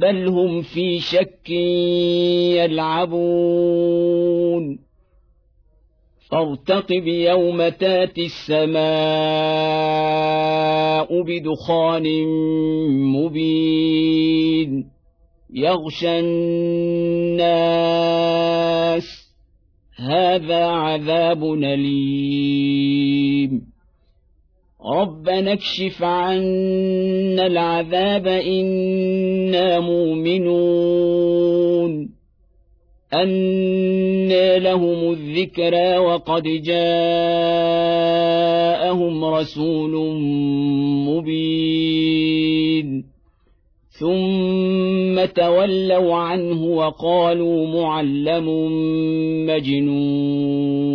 بل هم في شك يلعبون. فارتقب يوم تأتي السماء بدخان مبين. يغشى الناس. هذا عذاب أليم. ربنا اكشف عنا العذاب أنا مؤمنون أنى لهم الذكرى وقد جاءهم رسول مبين ثم تولوا عنه وقالوا معلم مجنون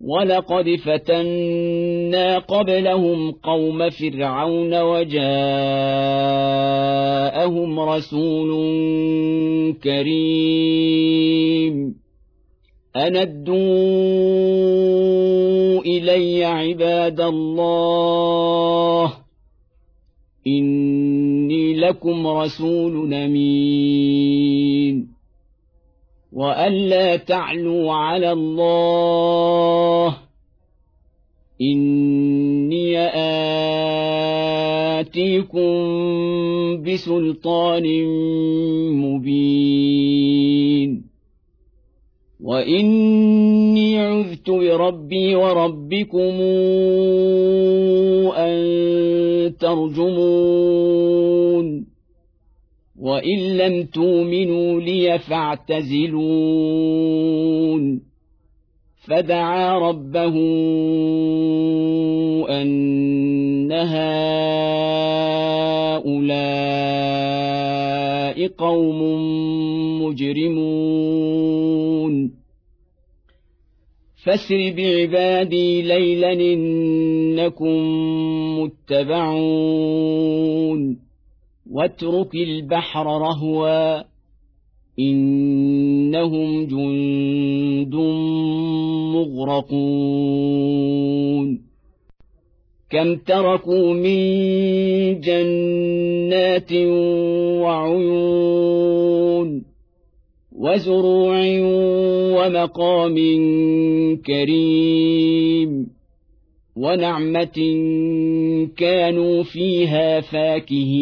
ولقد فتنا قبلهم قوم فرعون وجاءهم رسول كريم. أندوا إلي عباد الله. إني لكم رسول أمين. والا تعلوا على الله اني اتيكم بسلطان مبين واني عذت بربي وربكم ان ترجمون وان لم تؤمنوا لي فاعتزلون فدعا ربه ان هؤلاء قوم مجرمون فاسر بعبادي ليلا انكم متبعون واترك البحر رهوا إنهم جند مغرقون. كم تركوا من جنات وعيون وزروع ومقام كريم. ونعمة كانوا فيها فاكهين.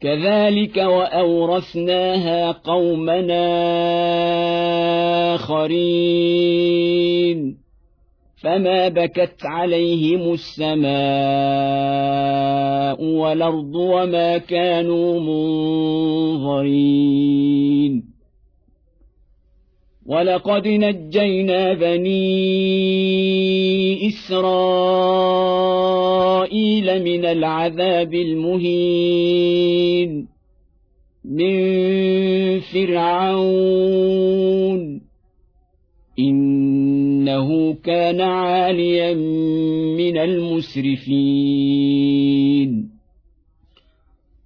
كذلك وأورثناها قومنا آخرين. فما بكت عليهم السماء والأرض وما كانوا منظرين. ولقد نجينا بني اسرائيل من العذاب المهين من فرعون انه كان عاليا من المسرفين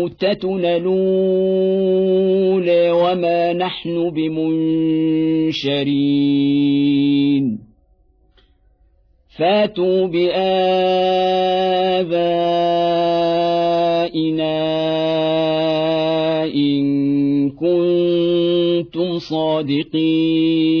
موتتنا الاولى وما نحن بمنشرين. فاتوا بآبائنا إن كنتم صادقين.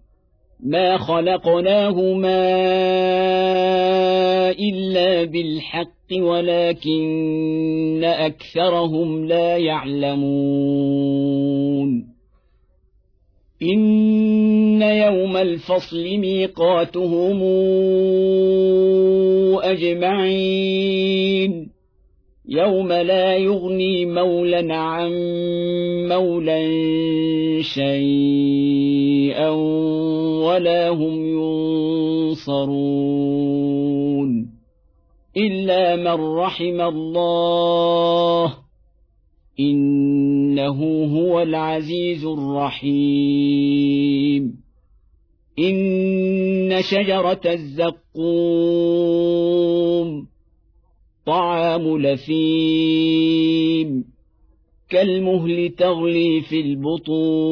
ما خلقناهما الا بالحق ولكن اكثرهم لا يعلمون ان يوم الفصل ميقاتهم اجمعين يوم لا يغني مولى عن مولى شيئا ولا هم ينصرون إلا من رحم الله إنه هو العزيز الرحيم. إن شجرة الزقوم طعام لثيم كالمهل تغلي في البطون.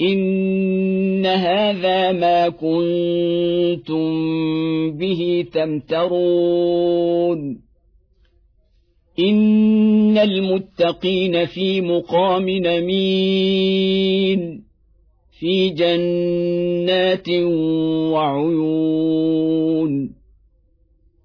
ان هذا ما كنتم به تمترون ان المتقين في مقام نمين في جنات وعيون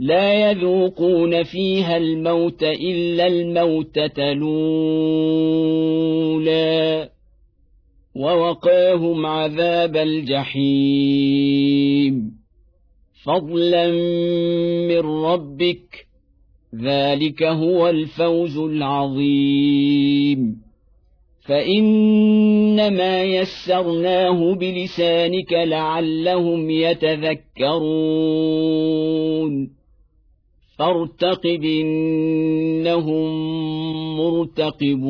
لا يذوقون فيها الموت إلا الموتة الأولى ووقاهم عذاب الجحيم. فضلا من ربك ذلك هو الفوز العظيم. فإنما يسرناه بلسانك لعلهم يتذكرون. فارتقب إنهم مرتقبون.